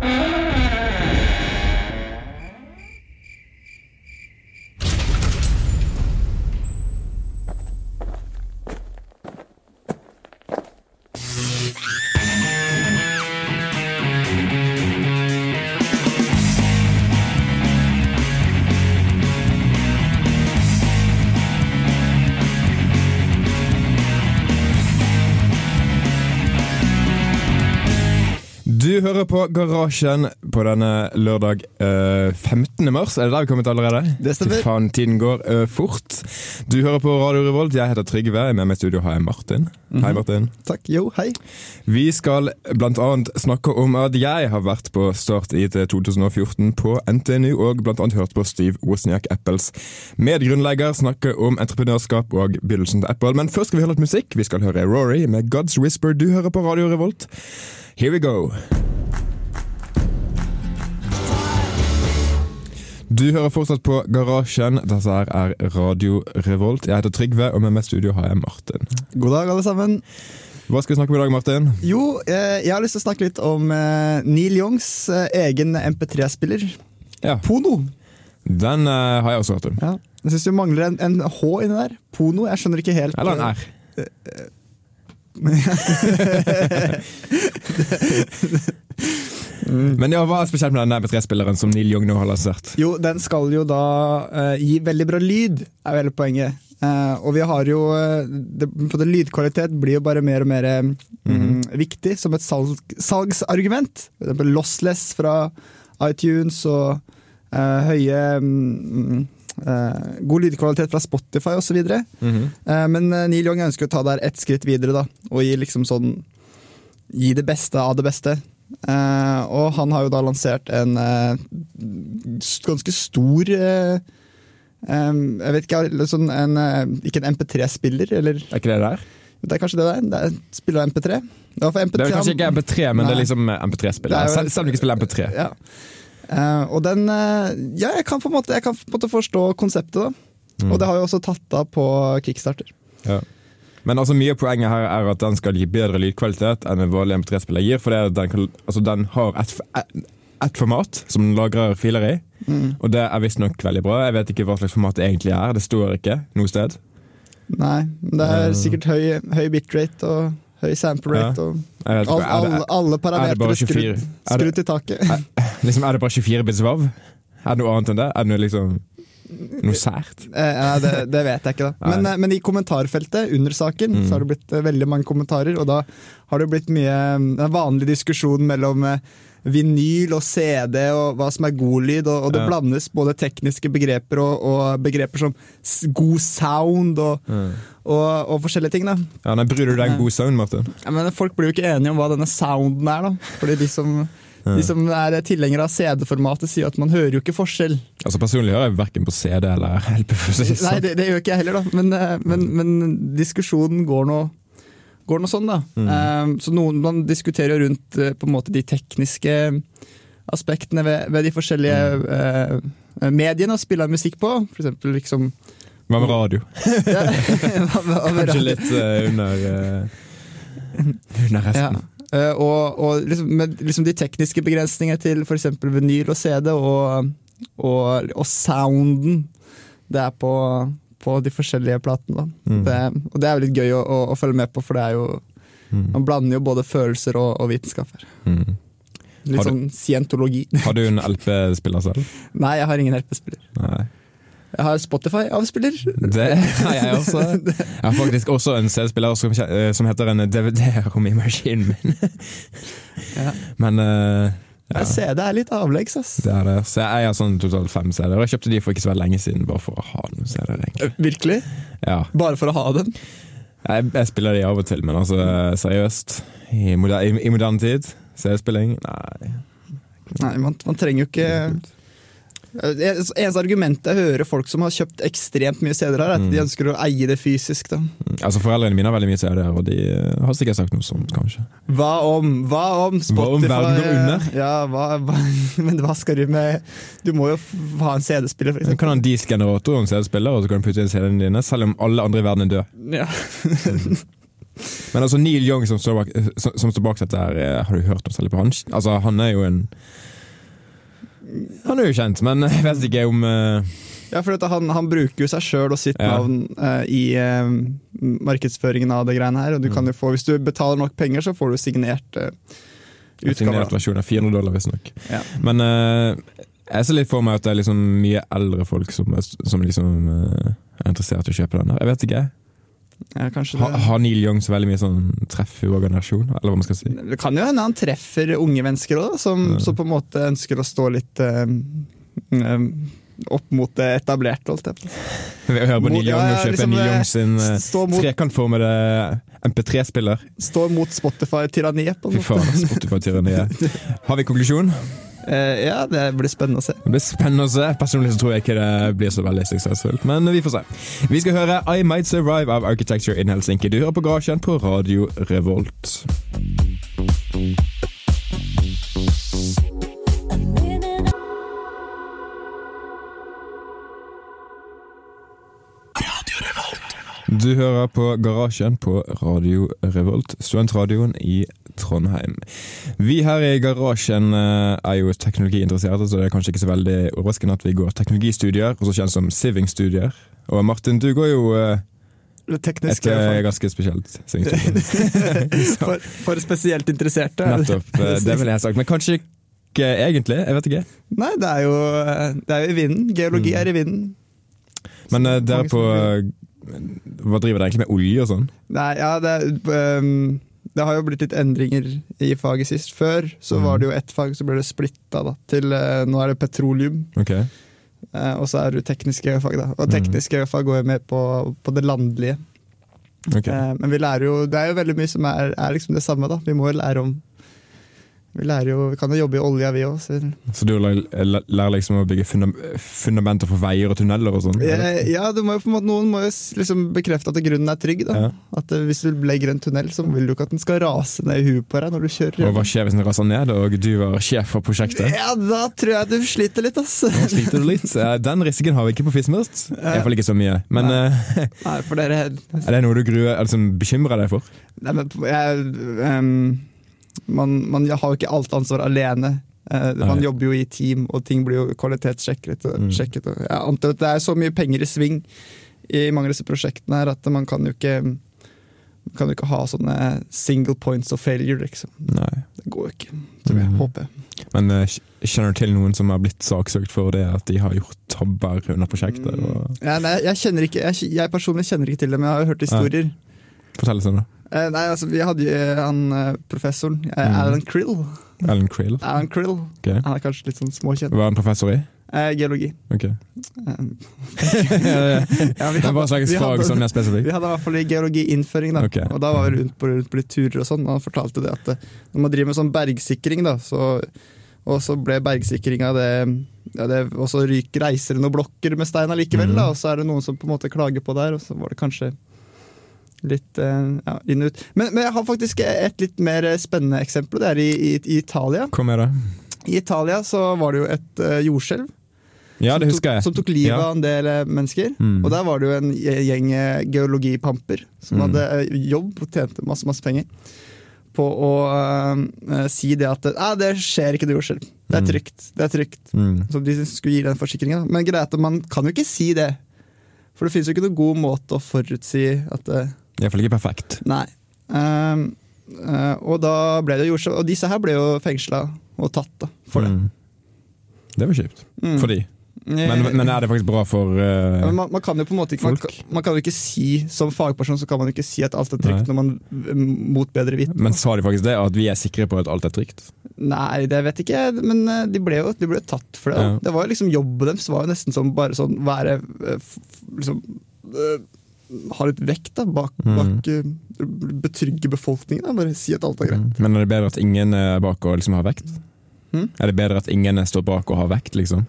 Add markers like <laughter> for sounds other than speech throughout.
Du hører på Garasjen på denne lørdag eh, 15. mars. Er det der vi kommet allerede? Det stemmer. Faen, tiden går eh, fort. Du hører på Radio Revolt. Jeg heter Trygve. Med meg i studio har jeg Martin. Hei, Martin. Takk. Jo, hei. Vi skal annet snakke om at jeg har vært på Start IT 2014 på NTNU, og annet hørt på Steve Wozniak, Apples medgrunnlegger, snakke om entreprenørskap og begynnelsen til Apple. Men først skal vi høre litt musikk. Vi skal høre Rory med God's Whisper. Du hører på Radio Revolt. Here we go. Du hører fortsatt på Garasjen. Dette er Radio Revolt. Jeg heter Trygve, og med meg i studio har jeg Martin. God dag, alle sammen. Hva skal vi snakke om i dag, Martin? Jo, eh, jeg har lyst til å snakke litt om eh, Neil Youngs eh, egen MP3-spiller. Ja, Pono. Den har jeg også hørt om. Ja. Jeg syns du mangler en, en H inni der. Pono. Jeg skjønner ikke helt Eller en R. <laughs> Men ja, hva er spesielt med den MP3-spilleren som Neil Young nå har lansert? Jo, den skal jo da uh, gi veldig bra lyd, er vel poenget. Uh, og vi har jo eh, det, på det Lydkvalitet blir jo bare mer og mer um, mm, viktig som et salg, salgsargument. For eksempel Lossless fra iTunes og uh, høye um, God lydkvalitet fra Spotify osv. Mhm. Eh, men Neil Young ønsker å ta det her ett skritt videre da, og gi liksom sånn Gi det beste av det beste. Uh, og han har jo da lansert en uh, ganske stor uh, um, Jeg vet ikke, sånn en, ikke en MP3-spiller, eller Er ikke det der? Det er kanskje det det er? Det er spiller MP3? Det var for MP3 Det er kanskje ikke MP3, men det er liksom MP3-spiller. er Selv, selv om du ikke spiller MP3. Ja. Og den Ja, jeg kan måte, jeg kan på en måte forstå konseptet, da. Mm. Og det har jo også tatt av på Kickstarter. Ja. Men altså mye av poenget her er at den skal gi bedre lydkvalitet enn en vanlig MP3-spiller gir. For er den, kan, altså den har ett et, et format som den lagrer filer i, Mm. og det er visstnok veldig bra. Jeg vet ikke hva slags format det egentlig er. Det står ikke noe sted. Nei, det er Eh. sikkert høy, høy bitrate og høy sample rate. Ja. All, er, alle, alle er parametere skrudd, Er skrudd til taket. <laughs> liksom, er det bare 24 bits vav? Er det noe annet enn det? Er det noe, liksom, noe sært? Eh, det, det vet jeg ikke, da. Men, eh, men i kommentarfeltet under saken Mm. så har det blitt eh, veldig mange kommentarer, og da har det blitt mye en vanlig diskusjon mellom eh, vinyl og CD og hva som er god lyd, og, og det Ja. blandes både tekniske begreper og, og begreper som god sound og, og, og forskjellige ting. da. Ja, nei, Bryr du deg om god sound, Martin? Ja, men folk blir jo ikke enige om hva denne sounden er, da. Fordi de som, de som er tilhengere av CD-formatet, sier at man hører jo ikke forskjell. Altså Personlig hører jeg verken på CD eller LP. Nei, sånn. det, det gjør ikke jeg heller, da. Men, eh, men, men diskusjonen går nå går nå sånn, da. Mm. så noen, Man diskuterer jo rundt eh, på en måte de tekniske aspektene ved, ved de forskjellige eh, mediene å spille musikk på. For eksempel liksom Hva med radio? <laughs> ja, hva- med radio? Kanskje litt uh, under uh, <laughs> Under resten. Eh, og og liksom, med liksom de tekniske begrensningene til f.eks. vinyl og CD, og, og, og sounden det er på, på de forskjellige platene. Mm. Det, og det er jo litt gøy å, å, å følge med på, for det er jo Mm. man blander jo både følelser og, og vitenskap her. Mm. Litt du- sånn scientologi. Har du en LP-spiller selv? <laughs> Nei, jeg har ingen LP-spiller. Jeg har Spotify-avspiller. Det har jeg også. Jeg har faktisk også en CD-spiller som, eh, som heter en DVD-rom <laughs> i maskinen min. Ja. Men uh, ja, CD er litt avleggs, ass. det er det. Så jeg eier sånn totalt fem CD-er. Og jeg kjøpte de for ikke så veldig lenge siden, bare for å ha noen CD-er. egentlig. Virkelig? Ja. Bare for å ha dem? Jeg, jeg spiller de av og til, men altså seriøst. I, moder, i, i moderne tid. CD-spilling? Nei. Nei, man, man trenger jo ikke Eneste argumentet jeg hører folk som har kjøpt ekstremt mye CD-er, er at Mm. de ønsker å eie det fysisk. Da. Altså Foreldrene mine har veldig mye CD-er, og de eh, har sikkert sagt noe sånt, kanskje. Hva om Hva om Spotify Hva om verden går under? Ja, hva, hva, <laughs> Men hva skal du med Du må jo ha en CD-spiller, for Du kan ha en disk-generator og en CD-spiller, og så kan du putte inn CD-ene dine, selv om alle andre i verden er døde. Ja. <laughs> Men altså Neil Young som står bak, som, som står bak dette, her, eh, har du hørt noe særlig på han? Altså, han er jo en Han er jo kjent, men <laughs> jeg vet ikke om uh... Ja, for han, han, bruker jo seg sjøl og sitt ja. navn uh, i uh, markedsføringen av det greiene her. Og du mm. kan jo få, Hvis du betaler nok penger, så får du signert uh, utgaver. Signert versjon av 400 dollar, visstnok. Ja. Men jeg ser litt for meg at det er liksom mye eldre folk som, som liksom, er interessert i å kjøpe den. Jeg vet ikke. Ja, ha, har Neil Young så veldig mye sånn treff i organisasjon? Eller hva man skal si? Det kan jo hende han treffer unge mennesker òg, som, ja. som, på en måte ønsker å stå litt um, opp mot det etablerte. holdt jeg på. å høre på Neil Young og kjøpe liksom, Neil Young sin uh, trekantformede MP3-spiller. Stå mot Spotify-tyranniet. Fy faen, Spotify-tyranniet. <laughs> Har vi konklusjon? Uh, ja, det blir spennende å se. Det blir spennende å se. Personlig så tror jeg ikke det blir så veldig suksessfullt, men vi får se. Vi skal høre I Might Survive av Architecture in Helsinki. Du hører på Garasjen på Radio Revolt. Du hører på Garasjen på Radio Revolt, studentradioen i Trondheim. Vi her i Garasjen eh, er jo teknologiinteresserte, så det er kanskje ikke så veldig overraskende at vi går teknologistudier, også kjent som Siving-studier. Og Martin, du går jo eh, Teknisk, et uh, ganske spesielt <laughs> for, for, spesielt interesserte. Nettopp. <laughs> Det ville jeg sagt. Men kanskje ikke egentlig? Jeg vet ikke. Nei, det er jo, det er jo i vinden. Geologi mm. er i vinden. Men dere på hva driver det egentlig med olje og sånn? Nei, ja, det, um, det, har jo blitt litt endringer i faget sist. Før så mm. var det jo ett fag, så ble det splitta da, til uh, nå er det petroleum. Okay. Uh, og så er det tekniske fag, da. Og tekniske mm. fag går jo med på, på det landlige. Okay. Uh, men vi lærer jo, det er jo veldig mye som er, er liksom det samme. da. Vi må jo lære om vi, jo, vi kan jo jobbe i olja, vi òg. Så. så du lærer liksom å bygge fundamenter for veier og tunneler og sånn? Ja, må jo, noen må jo liksom bekrefte at grunnen er trygg. Ja. At eh, Hvis du legger en tunnel, så vil du ikke at den skal rase ned i huet på deg når du kjører. Og Hva skjer hvis den raser ned, og du var sjef for prosjektet? Ja, Da tror jeg du sliter litt, ass. sliter du litt? Den risikoen har vi ikke på Fiskmørst. Iallfall ikke så mye. Men Nei. Eh, Nei, <laughs> er det noe du gruer, liksom, bekymrer deg for? Nei, men jeg... Um man, man har jo ikke alt ansvar alene. Uh, man jobber jo i team, og ting blir jo kvalitetssjekket. Og, mm. sjekket, og jeg antar at det er så mye penger i sving i mange av disse prosjektene her at man kan jo ikke man kan jo ikke ha sånne single points of failure, liksom. Nei. Det går jo ikke, tror jeg. Mm. Håper jeg. Men uh, kjenner du til noen som har blitt saksøkt for det at de har gjort tabber under prosjektet? Og... Ja, nei, jeg, kjenner ikke, jeg, jeg, personlig kjenner ikke til det, men jeg har hørt historier. Ja. Fortell oss om det. Eh, nei, altså, vi hadde jo eh, han eh, professoren, eh, mm. Alan Krill. Alan Krill? Alan Krill. Okay. Han er kanskje litt sånn småkjent. Hva er han professor i? Eh, geologi. Ok. Um, <laughs> ja, det var et slags fag som er spesifikt? Vi hadde i hvert fall geologiinnføring. Da. Okay. Og da var vi rundt på, rundt på litt turer og sånn, og han fortalte det at når man driver med sånn bergsikring, da, så, og så ble bergsikringa det ja, det, Og så ryker reiser det noen blokker med stein allikevel, mm. da, og så er det noen som på en måte klager på der, og så var det kanskje litt eh, ja, inn og ut. Men, men, jeg har faktisk et litt mer spennende eksempel. Det er i, i, i Italia. Kom med det. I Italia så var det jo et uh, jordskjelv. Ja, det husker jeg. Som tok livet av en del uh, mennesker. Mm. Og der var det jo en gjeng geologipamper som mm. hadde uh, jobb og tjente masse, masse penger på å si det at ah, det skjer ikke noe jordskjelv. Det er mm. trygt. Det er trygt. Mm. Så de skulle gi den forsikringen. Men greit, man kan jo ikke si det. For det finnes jo ikke noen god måte å forutsi at det Iallfall ikke perfekt. Nei. Um, uh, og da ble det gjort så, Og disse her ble jo fengsla og tatt da, for det. Mm. Det var kjipt. Mm. For de. Men, men, er det faktisk bra for uh, man, man, kan jo på en måte ikke, man, man, kan jo ikke si Som fagperson så kan man jo ikke si at alt er trygt Nei. når man mot bedre vitende. Men sa de faktisk det? At vi er sikre på at alt er trygt? Nei, det vet jeg ikke, men eh, de ble jo de ble tatt for det. Ja. Det var jo liksom Jobben deres var jo nesten som bare sånn være liksom, ha litt vekt da, bak, mm. bak uh, Betrygge befolkningen. Da. Bare si at alt er greit. Mm. Men er det bedre at ingen er bak og liksom har vekt? Mm. Er det bedre at ingen står bak og har vekt, liksom?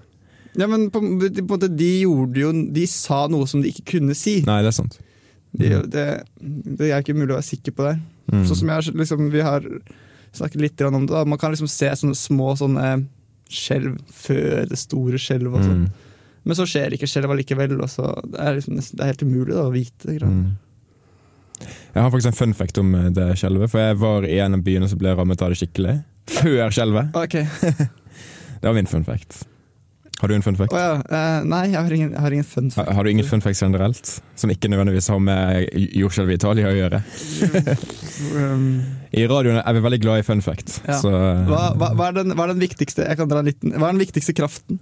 Ja, men på, på en måte, de gjorde jo De sa noe som de ikke kunne si. Nei, det er sant. De, mm. det, det, er ikke mulig å være sikker på det. Mm. Sånn som jeg, liksom, Vi har snakket litt om det. Da. Man kan liksom se sånne små sånne skjelv før det store skjelvet. sånn. Mm. Men så skjer ikke skjelvet likevel. Og så det, er liksom, det er helt umulig da, å vite. Mm. Jeg har faktisk en fun fact om det skjelvet, for jeg var i en av byene som ble rammet av det skikkelig. Før skjelvet. Okay. <laughs> Det var min fun fact. Har du en fun fact? Oh, ja. uh, nei, jeg har ingen, jeg har ingen fun fact. har du ingen fun facts generelt, som ikke nødvendigvis har med jordskjelvet i Italia å gjøre? Um, <laughs> I radioen er vi veldig glad i fun fact. Ja. Så, hva, hva, hva, er den, hva er den viktigste Jeg kan dra en liten Hva er den viktigste kraften?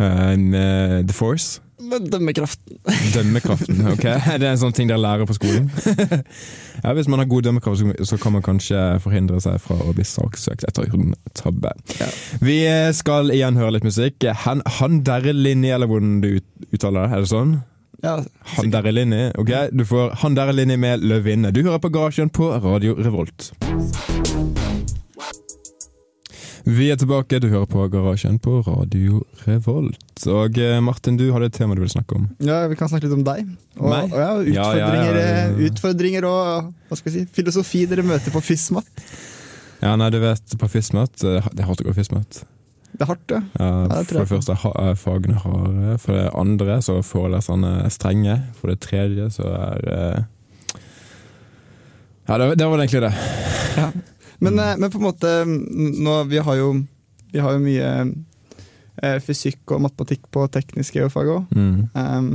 Eh, med The Force. Dømmekraften. <laughs> Dømmekraften. ok? Det er en sånn ting dere lærer på skolen. <laughs> ja, Hvis man har god dømmekraft, så- så kan man kanskje forhindre seg fra å bli saksøkt etter en tabbe. Ja. Vi skal igjen høre litt musikk. Han, han derre Linni, eller hvordan du uttaler det? Er det sånn? Ja, Han derre Linni. Ok, du får Han derre Linni med Løvinne. Du hører på Garasjen på Radio Revolt. Vi er tilbake, du hører på Garasjen på Radio Revolt. Og eh, Martin, du hadde et tema du ville snakke om. ja, vi kan snakke litt om deg. Og, og ja, utfordringer, ja, ja. eh, utfordringer og hva skal jeg si, filosofi dere møter på FISMAT. Ja, nei, du vet, på FISMAT eh, Det er hardt å gå FISMAT. Det er hardt, ja. Ja, for det første er er fagene harde. For det andre så er foreleserne strenge. For det tredje så er Ja, det, det var egentlig det. Ja. Men, mm. men på en måte nå, Vi har jo, vi har jo mye eh, fysikk og matematikk på teknisk geofag òg. Mm. Um,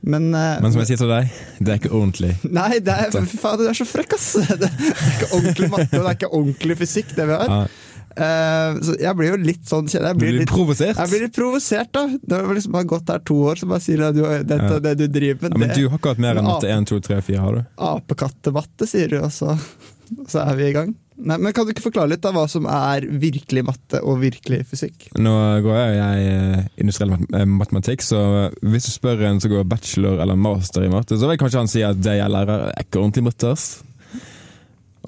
men, eh, Men som jeg sier til deg, det er ikke ordentlig. Nei, det er, faen, du er så frekk, ass! <laughs> Det er ikke ordentlig matte, og det er ikke ordentlig fysikk, det vi har. Ja, Uh, så jeg blir jo litt sånn jeg du blir litt, provosert. jeg blir litt provosert, da. Når jeg liksom har gått her to år, så bare sier jeg at du, dette, Ja. det du driver med, Ja, men det du har ikke hatt mer enn matte 1, 2, 3, 4, har du? apekattematte, sier du, og så, så er vi i gang. Nei, men Kan du ikke forklare litt av hva som er virkelig matte og virkelig fysikk? Nå går jeg jeg eh, industriell mat- eh, matematikk, så hvis du spør en som går bachelor eller master i matte, så vil kanskje han si at det jeg lærer er ikke ordentlig matte.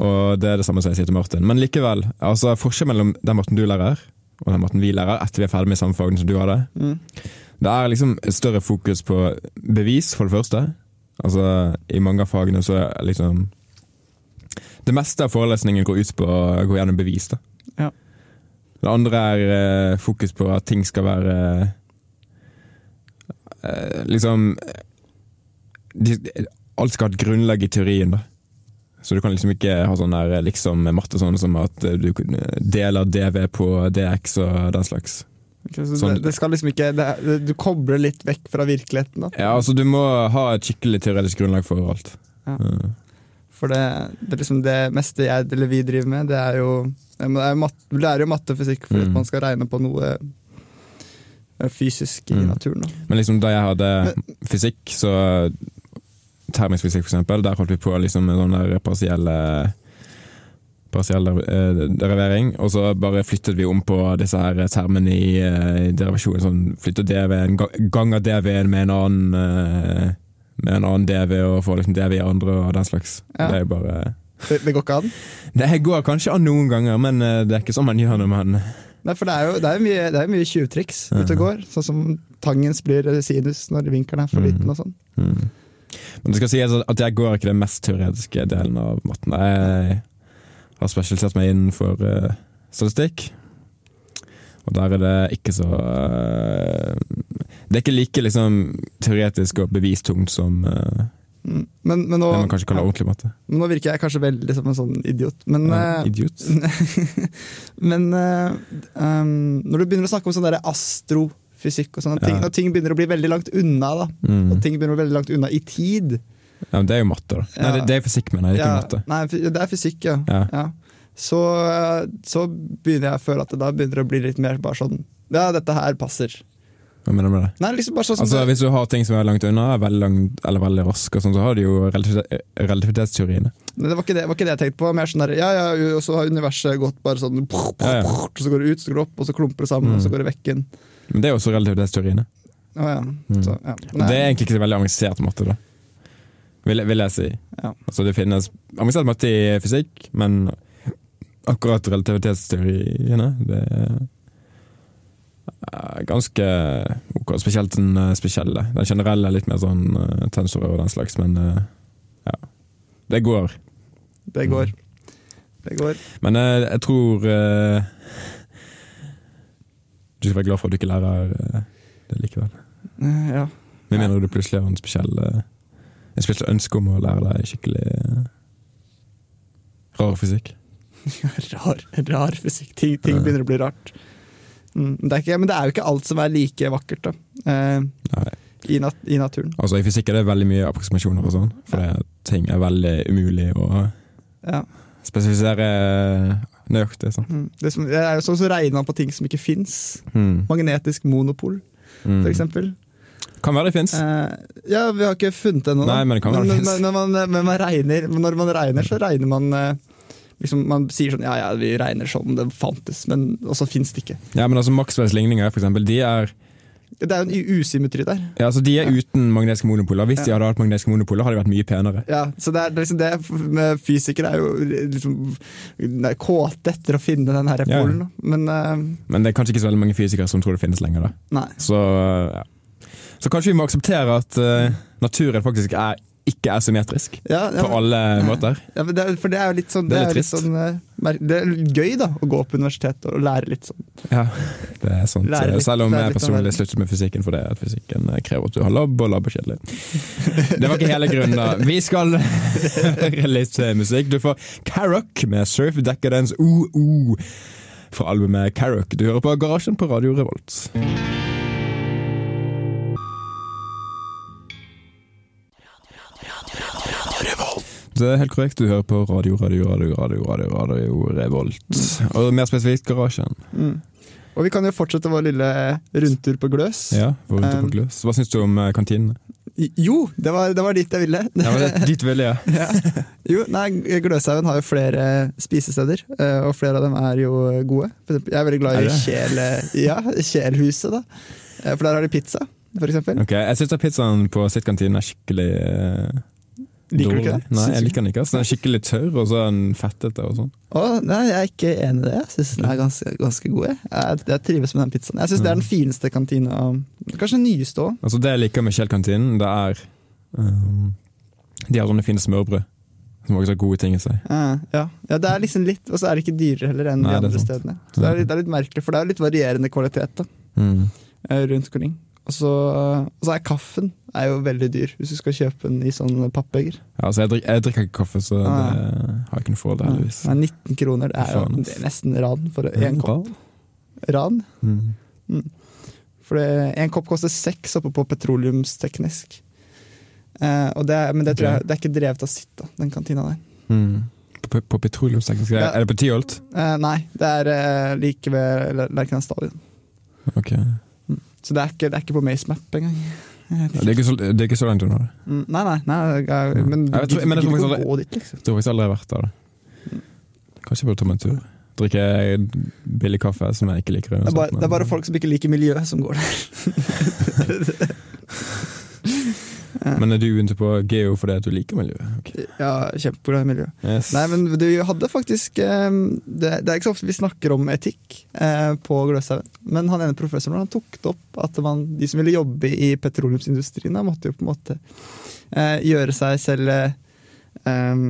Og det er det samme som jeg sier til Martin. Men likevel, altså forskjellen mellom den matten du lærer, og den matten vi lærer etter vi er ferdig med samme fagene som du hadde, Mm. det er liksom et større fokus på bevis, for det første. Altså, I mange av fagene så er liksom Det meste av forelesningen går ut på å gå gjennom bevis. da. Ja. Det andre er uh, fokus på at ting skal være uh, Liksom de, Alt skal ha et grunnlag i teorien, da. Så du kan liksom ikke ha sånn der eh, liksom matte sånn som at du deler DV på DX og den slags. Okay, så Sånn- det, det skal liksom ikke det, Du kobler litt vekk fra virkeligheten, da. Ja, altså Du må ha et skikkelig teoretisk grunnlag for alt. Ja. Ja. For det, det, liksom det meste jeg eller vi driver med, det er jo det mat- lærer jo matte og fysikk fordi Mm. man skal regne på noe eh, fysisk i Mm. naturen. Da. Men liksom da jeg hadde fysikk, så termisk fysikk for eksempel, der holdt vi på liksom med sånn der partielle partiell eh, derivering, og så bare flyttet vi om på disse her termene i i derivasjonen. Sånn, flyttet DV-en, ga- ganger DV-en med en annen eh, med en annen DV og få liksom DV i andre og den slags. Ja. Det er jo bare Det, det går ikke an. Det går kanskje an noen ganger, men eh, det er ikke sånn man gjør når man Nei, for det er jo, det er mye, det er mye tjuvtriks ute og går. Sånn som tangens blir sinus når vinkelen er for Mm. liten og sånn. Mm. Men det skal sies at jeg går ikke den mest teoretiske delen av matten. Jeg har spesialisert meg innenfor uh, statistikk. Og der er det ikke så eh, Det er ikke like liksom, teoretisk og bevistungt som Mm. Men, men, nå, det man kanskje kaller ordentlig matte. nå virker jeg kanskje veldig som en sånn idiot. Men, Ja, eh, idiot. <laughs> men uh, um, når du begynner å snakke om sånn der astrofysikk og sånne ting, Ja. og ting begynner å bli veldig langt unna, da, Mm. og ting begynner å bli veldig langt unna i tid Ja, men det er jo matte, da. Nei, det, det er fysikk, mener jeg. Ikke Ja, matte. Nei, det er fysikk, ja. Ja. ja. Så, så begynner jeg å føle at det da begynner å bli litt mer bare sånn Ja, dette her passer. Hva mener du med det? Nei, liksom bare sånn Altså, Hvis du har ting som er langt unna, veldig langt, eller veldig raske, sånn, så har du jo relativitetsteoriene. Det var ikke det, var ikke det jeg tenkte på. Mer sånn der, ja, ja, og så har universet gått bare sånn Ja, ja. Og så går det ut, så går det opp, og så klumper det sammen, Mm. og så går det vekk inn. Men det er jo også relativitetsteoriene. Å ja. Mm. Så, ja. Det er egentlig ikke så veldig avansert matte, da. Vil, vil jeg si. Ja. Altså Det finnes avansert matte i fysikk, men akkurat relativitetsteoriene det er ganske ok. Spesielt den eh, spesielle. Den generelle er litt mer sånn uh, tensorer og den slags, men uh, ja. Det går. Det går. Det går. Men uh, jeg tror uh, Du skal være glad for at du ikke lærer eh, det likevel. Eh, Ja. Med mindre du plutselig har en spesiell En spesiell ønske om å lære deg skikkelig eh, rar fysikk. <laughs> rar, rar fysikk. Ting, ting begynner å bli rart. Mm, det ikke, men det er jo ikke alt som er like vakkert da, eh, i, nat i naturen. Altså, I fysikk er det veldig mye approksimasjoner og sånn, for ja. ting er veldig umulig å Ja. spesifisere nøyaktig. Sånn. Mm. Det, som, det er jo sånn så regner man på ting som ikke fins. Mm. Magnetisk monopol, Mm. for eksempel. Kan være det fins. Eh, ja, vi har ikke funnet det ennå. Men det kan være men, men, men man regner, når man regner, så regner man eh, liksom, Man sier sånn ja ja, vi regner sånn, det fantes, men så fins det ikke. Ja, men altså Maxwells ligninger, for eksempel, de er, Det er en usymmetri der. ja, altså, de er uten magnetiske monopoler. Hvis de hadde hatt magnetiske monopoler, hadde de vært mye penere. Ja, så det er, det liksom det med Fysikere er jo liksom kåte etter å finne den her Ja. polen. Ja. Men uh, Men det er kanskje ikke så veldig mange fysikere som tror det finnes lenger. da. Så, ja. så kanskje vi må akseptere at uh, naturen faktisk er, ikke er symmetrisk Ja, ja, på alle måter. ja, for, det er, for det er jo litt sånn Det er Det er, litt sånn, eh, det er gøy da å gå på universitetet og lære litt sånn. Ja, det er sant. Litt- Selv om jeg personlig sluttet med fysikken fordi at fysikken eh, krever at du har lab, og lab er kjedelig. Det var ikke hele grunnen, da. Vi skal <laughs> høre litt eh, musikk. Du får Carrock med Surf Decadence OO fra albumet Carrock. Du hører på Garasjen på Radio Revolt. Det er helt korrekt. Du hører på Radio, radio, radio, radio, radio, radio Revolt. Og mer spesifikt Garasjen. Mm. Og vi kan jo fortsette vår lille rundtur på Gløs. Ja, vår rundtur Um, på gløs. Hva syns du om eh, kantinene? Jo, det var, det var dit jeg ville. <laughs> Det var dit ville, ja. Ja. Jo, nei, Gløshaugen har jo flere spisesteder, eh, og flere av dem er jo gode. Jeg er veldig glad i? Kjel, ja, Kjelhuset, da. Eh, For der har de pizza, for eksempel. Ok, Jeg syns pizzaen på sitt kantine er skikkelig eh, Liker du ikke det? Nei, jeg liker den ikke. Den er skikkelig tørr, og så er den fettete og sånn. Å, nei, jeg er ikke enig i det. Jeg syns den er ganske, ganske god. Jeg. Jeg, jeg trives med den pizzaen. Jeg syns det er den fineste kantina. Kanskje den nyeste òg. Altså Det jeg liker med Kjell-kantinen, det er um, De har sånne fine smørbrød. Som også har gode ting i seg. Ja, ja, det er liksom litt, og så er det ikke dyrere heller enn Nei, de andre stedene. Så det er, det er litt merkelig, for det er litt varierende kvalitet da, Mm. eh, rundt omkring. Og så, og så er kaffen er jo veldig dyr, hvis du skal kjøpe den i sånn pappbeger. Ja, altså jeg, drik, jeg drikker ikke kaffe, så det har jeg noe forhold til, heldigvis. Det er 19 kroner, det er jo det er nesten ran for én kopp. Ran? Mm. For én kopp koster seks oppe på petroleumsteknisk. Eh, det, er- men det, tror jeg, det er ikke drevet av sitt, da, den kantina der. Mm. På, på petroleumsteknisk Ja. Er det på Tyholt? Eh, nei, det er eh, like ved Ler- Lerkendal stadion. Ok. Så det er ikke, det er ikke på MaceMap engang. Det er ikke så, det er ikke så langt unna. Mm, Nei, nei, nei jeg, men du gidder ikke å gå dit, liksom. Jeg tror faktisk aldri jeg har vært der. da. Kanskje jeg burde ta meg en tur. Drikke billig kaffe som jeg ikke liker. Det er, bare, det er bare folk som ikke liker miljøet, som går der. <laughs> Men er du ute på geo fordi at du liker miljøet? Okay. Ja, kjempeglad i miljø. Yes. Nei, men du hadde faktisk eh, det, det er ikke så ofte vi snakker om etikk eh, på Gløshaugen, men han ene professoren han tok det opp at man, de som ville jobbe i petroleumsindustrien, da, måtte jo på en måte eh, gjøre seg selv eh,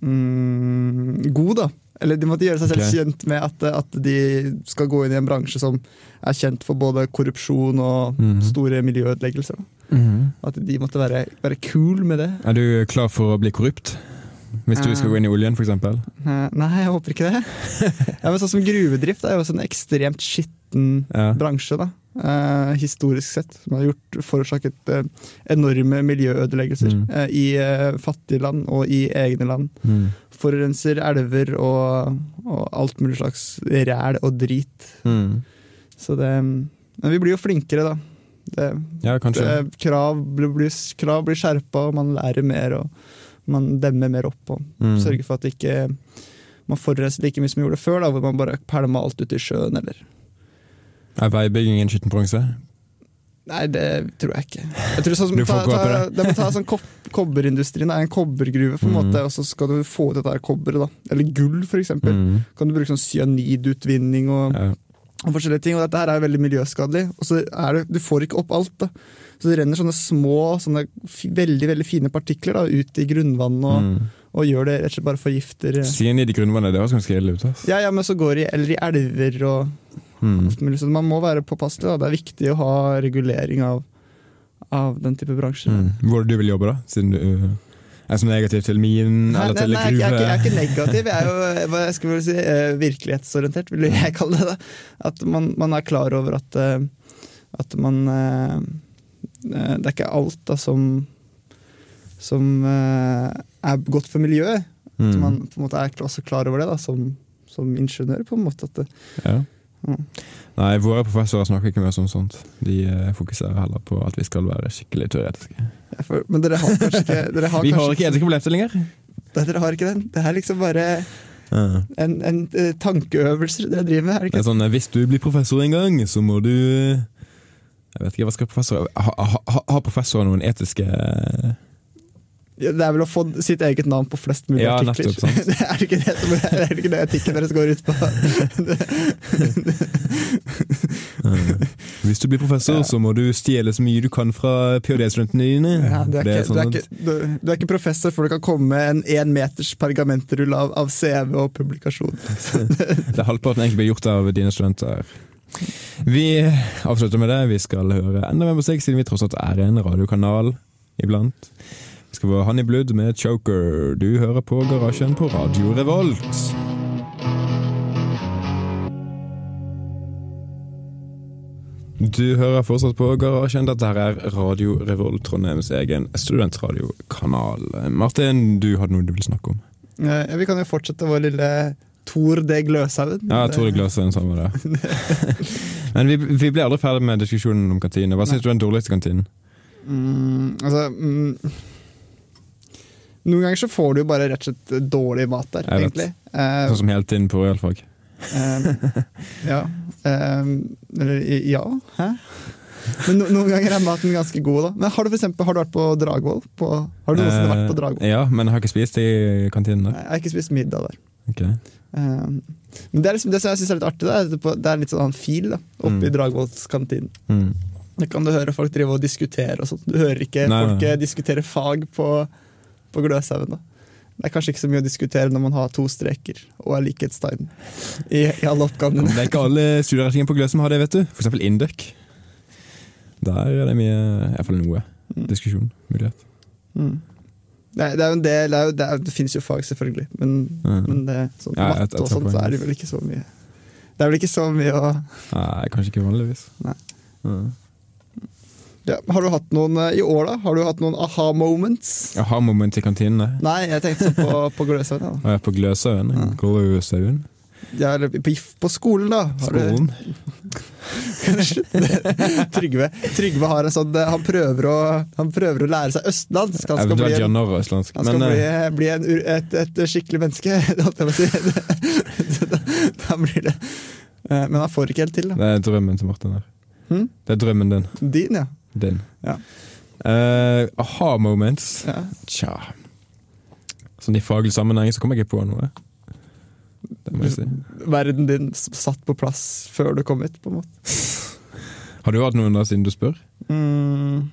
mm, god, da. Eller de måtte gjøre seg selv okay. kjent med at, at de skal gå inn i en bransje som er kjent for både korrupsjon og Mhm. store miljøødeleggelser. Da. Mhm. At de måtte være, være cool med det. Er du klar for å bli korrupt? Hvis du skal gå inn i oljen, f.eks.? Nei, jeg håper ikke det. ja, men sånn som Gruvedrift er jo også en ekstremt skitten Ja. bransje, da. Eh, historisk sett. Som har gjort, forårsaket eh, enorme miljøødeleggelser Mm. eh, i eh, fattige land og i egne land. Mm. Forurenser elver og, og alt mulig slags ræl og drit. Mm. Så det Men vi blir jo flinkere, da. Det, Ja, det, krav, blir, blir, krav blir skjerpa, og man lærer mer, og man demmer mer opp. Og Mm. Sørger for at ikke man forurenser like mye som man gjorde før, da, hvor man bare pælma alt ut i sjøen, eller Er veibygging en skitten bronse? Nei, det tror jeg ikke. Jeg tror sånn som, <laughs> Du får ta, ta, må ta sånn kob Kobberindustrien er en kobbergruve, på en Mm. måte, og så skal du få ut dette kobberet. Eller gull, for eksempel. Mm. Kan du bruke sånn cyanidutvinning og, Ja. Og forskjellige ting. Og dette her er veldig miljøskadelig. Og så er det, Du får ikke opp alt. da. Så det renner sånne små, sånne veldig veldig fine partikler da, ut i grunnvannet og, Mm. og gjør det rett og slett bare forgifter Cyanid i grunnvannet, det høres ganske ille ut. ass. Ja, ja, men så går det i, eller i elver og Mm. alt mulig. Så man må være påpasselig. Da. Det er viktig å ha regulering av, av den type bransjer. Mm. Hvor er det du vil jobbe, da? Siden du uh, er så negativ til min Nei, eller til nei, jeg, er ikke, jeg er ikke negativ, jeg er jo hva jeg skal vel si, eh, virkelighetsorientert, vil jeg kalle det. da. At man, man er klar over at, eh, at man eh, Det er ikke alt da som som er godt for miljøet. At Mm. man på en måte er også klar over det da, som, som ingeniør. på en måte. At det, Ja. Mm. Nei, våre professorer snakker ikke mer om sånt. De eh, fokuserer heller på at vi skal være skikkelig teoretiske. Ja, for, men dere har kanskje ikke dere har Vi har ikke etiske problemstillinger. Dere har ikke den. Det er liksom bare Ja. en, en eh, tankeøvelser dere driver med. er det Det er sånn, eh, Hvis du blir professor en gang, så må du Jeg vet ikke, hva skal professor ha, ha, ha, Har professorer noen etiske Det er vel å få sitt eget navn på flest mulig Ja, artikler. nettopp, sant. <laughs> det er ikke det, som, er det ikke det etikken deres går ut på. eh, Hvis du blir professor, Ja. så må du stjele så mye du kan fra ph.d.-studentene dine. Ja, du, er du, er sånn ikke, du, du er ikke professor før du kan komme med en én meters pergamentrull av, av CV og publikasjon. <laughs> det er halvparten egentlig blir gjort av dine studenter. Vi avslutter med det. Vi skal høre enda mer musikk, siden vi tross alt er en radiokanal iblant. Skal få Honey Blood med Choker. Du hører på Garasjen på Radio Revolt. Du hører fortsatt på Garasjen. Dette her er Radio Revolt, Trondheims egen studentradiokanal. Martin, du hadde noe du ville snakke om? Ja, vi kan jo fortsette vår lille Tor D. Gløshaugen. Ja, Tore D. sa med det. <laughs> Men vi, vi ble aldri ferdig med diskusjonen om kantine. Hva syns du er den dårligste kantinen? Mm, altså mm, Noen ganger så får du jo bare rett og slett dårlig mat der, Jeg egentlig. Eh, Sånn som helt inn på realfag. eh, ja. Eh, eller ja, hæ? Men no, noen ganger er maten ganske god, da. Men har du for eksempel, har du vært på Dragvoll? Har du noensinne vært på Dragvoll? Eh, Ja, men jeg har ikke spist i kantinen der. Jeg har ikke spist middag der. Ok. Eh, men det, er liksom, det som jeg syns er litt artig, da, det er litt sånn fil da, oppe Mm. i Dragvolls kantinen. Mm. Da kan du høre folk drive og diskutere og sånt. Du hører ikke Nei, folk nei. eh, diskutere fag på, på Gløshaugen. Det er kanskje ikke så mye å diskutere når man har to streker og er likhetstegn i, i alle oppgavene. Det er ikke alle studieretninger på Gløs som har det, vet du. Eksempel Induc. Der er det mye, i hvert fall noe diskusjon. Mulighet. Mm. Det, det er jo en del, det, jo, det, er, det finnes jo fag, selvfølgelig, men, Mm. men det, sånn, Ja, matte og sånt, så er det vel ikke så mye Det er vel ikke så mye å Nei, kanskje ikke vanligvis. Nei. Mm. Ja, Har du hatt noen eh, i år, da? Har du hatt noen aha moments? Aha moments i kantinene. Nei, jeg tenkte sånn på, på Gløshaugen. <laughs> Ja. På Gløshaugen. Ja. Gløshaugen. Ja, eller på, på skolen, da. Har du- Skolen. <laughs> Trygve, Trygve har en sånn Han prøver å, han prøver å lære seg østlandsk. Han skal bli, en, han skal Men bli, eh, bli en, et, et skikkelig menneske. <laughs> Da, blir det Eh, Men han får ikke helt til, da. det er drømmen til Martin her. Hmm? Det er drømmen din. Din, ja. Din. Ja. Uh, Aha-moments. ja. Tja Sånn i faglig sammenheng så kommer jeg ikke på noe. Det må jeg si. Verden din satt på plass før du kom hit, på en måte. Har du hatt noen der siden du spør? Mm.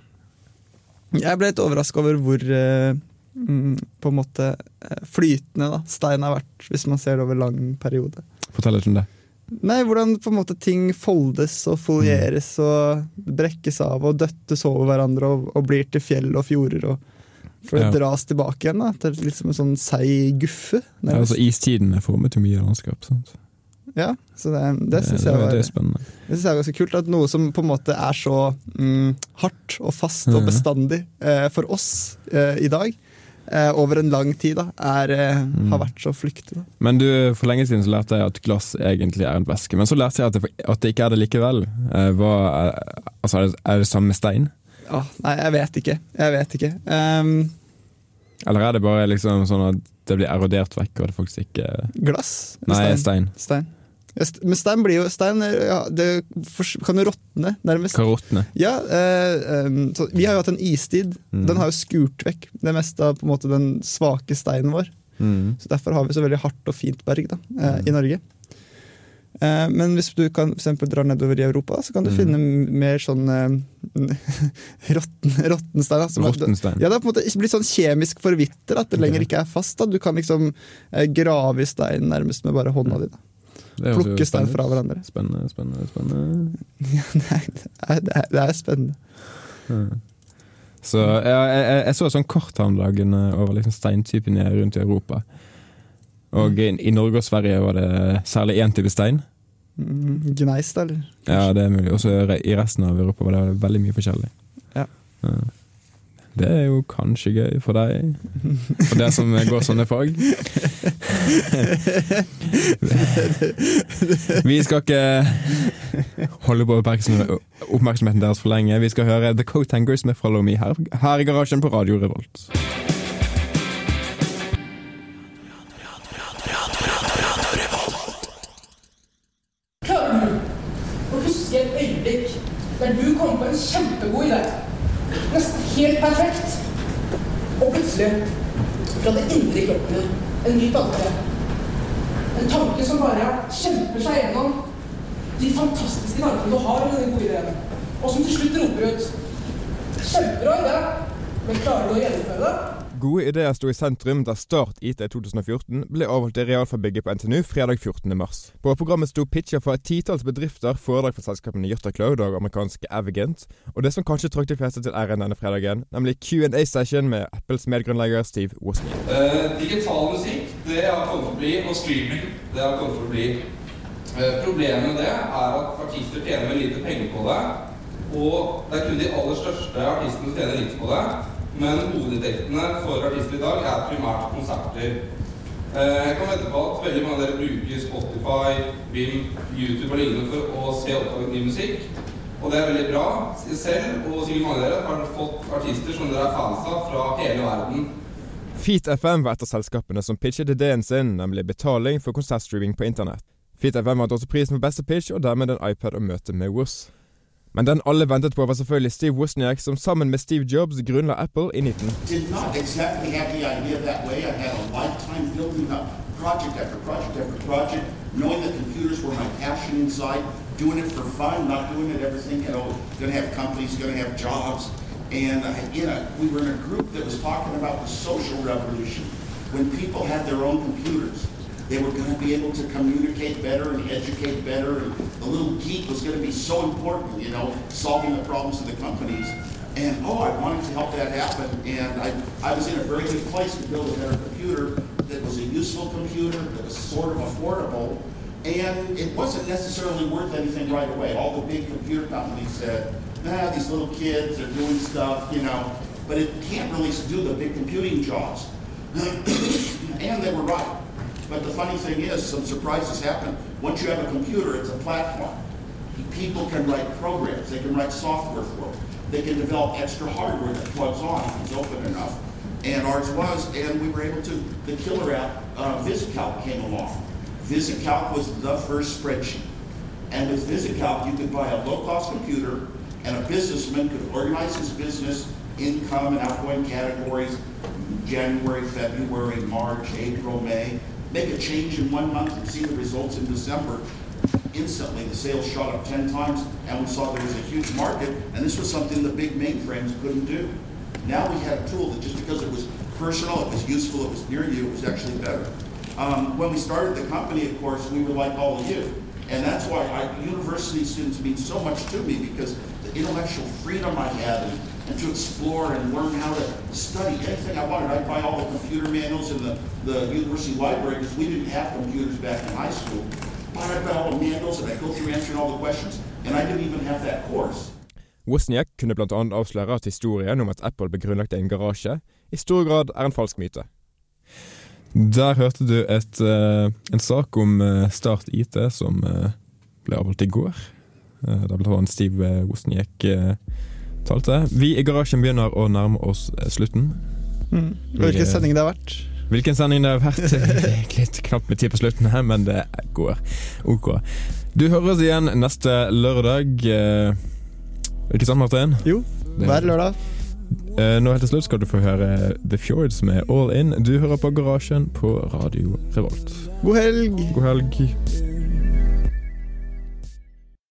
Jeg ble litt overraska over hvor uh, mm, på en måte eh, flytende da, stein har vært, hvis man ser det over lang periode. Fortell litt om det. Nei, hvordan på en måte ting foldes og folieres og brekkes av og døttes over hverandre og, og blir til fjell og fjorder. Og, for Ja. det dras tilbake igjen da, til litt som en sånn seig guffe. Ja, altså, istiden er formet jo mye landskap. Sant? Ja, så det, det syns jeg, var- det det synes jeg er ganske kult. At noe som på en måte er så mm, hardt og fast og Mhm. bestandig eh, for oss eh, i dag, over en lang tid, da, er, eh, Mm. har vært så flyktig. Da. Men du, for lenge siden så lærte jeg at glass egentlig er en væske. Men så lærte jeg at det, at det ikke er det likevel. Eh, hva altså, er, det, er det samme stein? Ah, nei, jeg vet ikke. Jeg vet ikke. Um, Eller er det bare liksom sånn at det blir erodert vekk, og det faktisk ikke glass? Nei, stein? stein. Men stein blir jo Stein ja, det kan jo råtne, nærmest. Karottene. Ja, eh, så vi har jo hatt en istid. Mm. Den har jo skurt vekk det meste av på en måte den svake steinen vår. Mm. Så Derfor har vi så veldig hardt og fint berg da, eh, Mm. i Norge. Eh, men hvis du kan for eksempel dra nedover i Europa, så kan du Mm. finne mer sånn <laughs> råtten, råtten stein. da, som er- Ja, det har på en måte blitt sånn kjemisk forvitter, at det lenger ikke er fast. da. Du kan liksom eh, grave i steinen nærmest med bare hånda di. da. Plukke stein fra hverandre. Spennende, spennende, spennende. <laughs> Ja, det, er, det, er, det er spennende. Ja. Så jeg, jeg, jeg så sånn kort her om dagen over liksom steintypene rundt i Europa. Og i, i Norge og Sverige var det særlig én type stein. Mm, Gneis, da, eller? Ja, det er mulig. Og så i resten av Europa var det veldig mye forskjellig. Ja. Ja. Det er jo kanskje gøy for deg, for det som går sånne fag. Vi skal ikke holde på oppmerksomheten deres for lenge. Vi skal høre The Coat Hangers med Follow Me her, her i garasjen på Radio Revolt. Klarer du å huske et øyeblikk der du kom på en kjempegod idé? Nesten helt perfekt. Og plutselig, fra det indre kroppen din, en ny tanke. En tanke som bare kjemper seg gjennom de fantastiske tankene du har med denne gode ideen. Og som til slutt roper ut Kjempebra idé, men klarer du å gjennomføre det? Gode ideer sto i sentrum da Start IT 2014 ble avholdt i realfagbygget på NTNU fredag 14. mars. På programmet sto pitcher fra et titalls bedrifter, foredrag fra selskapene Jutta Cloud og amerikanske Avigant, og det som kanskje trakk de fleste til æren denne fredagen, nemlig Q&A-session med Apples medgrunnlegger Steve Wozniak. Uh, digital musikk, det har kommet til å bli, og streaming, det har kommet til å bli. Uh, problemet med det er at artister tjener med lite penger på det, og det er kun de aller største artistene som tjener litt på det, men hovedinntektene for artister i dag er primært konserter. Eh, jeg kan vente på at veldig mange av dere bruker Spotify, Vim, YouTube og lignende for å se oppdaget ny musikk. Og det er veldig bra. Selv og sikkert mange av dere har fått artister som dere er fans av fra hele verden. Feet FM var et av selskapene som pitchet ideen sin, nemlig betaling for konsertstreaming på internett. Feet FM vant også prisen for beste pitch, og dermed en iPad å møte med Woz. Men den alle ventet på, var selvfølgelig Steve Wozniak, som sammen med Steve Jobs grunnla Apple i 19... did not exactly have the idea that way. I had a lifetime building up project after project after project, knowing that computers were my passion inside, doing it for fun, not doing it ever thinking, oh, gonna have companies, gonna have jobs. And I, you know, we were in a group that was talking about the social revolution. When people had their own computers, they were gonna be able to communicate better and educate better, and the little geek was gonna be so important, you know, solving the problems of the companies. And oh, I wanted to help that happen, and I, I was in a very good place to build a better computer that was a useful computer, that was sort of affordable, and it wasn't necessarily worth anything right away. All the big computer companies said, nah, these little kids, they're doing stuff, you know, but it can't really do the big computing jobs. <coughs> and they were right. But the funny thing is, some surprises happen. Once you have a computer, it's a platform. People can write programs, they can write software for it. They can develop extra hardware that plugs on if it's open enough. And ours was, and we were able to, the killer app, uh, VisiCalc came along. VisiCalc was the first spreadsheet. And with VisiCalc, you could buy a low-cost computer, and a businessman could organize his business, income and outgoing categories, January, February, March, April, May, make a change in one month and see the results in December. Instantly, the sales shot up 10 times, and we saw there was a huge market, and this was something the big mainframes couldn't do. Now we had a tool that just because it was personal, it was useful, it was near you, it was actually better. Um, when we started the company, of course, we were like all of you. And that's why I, university students mean so much to me because the intellectual freedom I had and, and to explore and learn how to study anything I wanted. I'd buy all the computer manuals in the, the university library because we didn't have computers back in high school. But I'd buy all the manuals and I'd go through answering all the questions. And I didn't even have that course. Wozniak kunne blant annet avsløre at historien om at Apple ble grunnlagt i en garasje, i stor grad er en falsk myte. Der hørte du et, uh, en sak om uh, Start IT som uh, ble avholdt i går. Uh, der annet Steve Wozniak eh, talte. Vi i garasjen begynner å nærme oss eh, slutten. Mm. Hvilken sending det har vært. Hvilken sending det har vært, <laughs> det er litt knapt med tid på slutten her, men det går ok. Du hører oss igjen neste lørdag. eh, Ikke sant, Martin? Jo, hver lørdag. Eh, Nå helt til slutt skal du få høre The Fjords med All In. Du hører på Garasjen på Radio Revolt. God helg! God helg.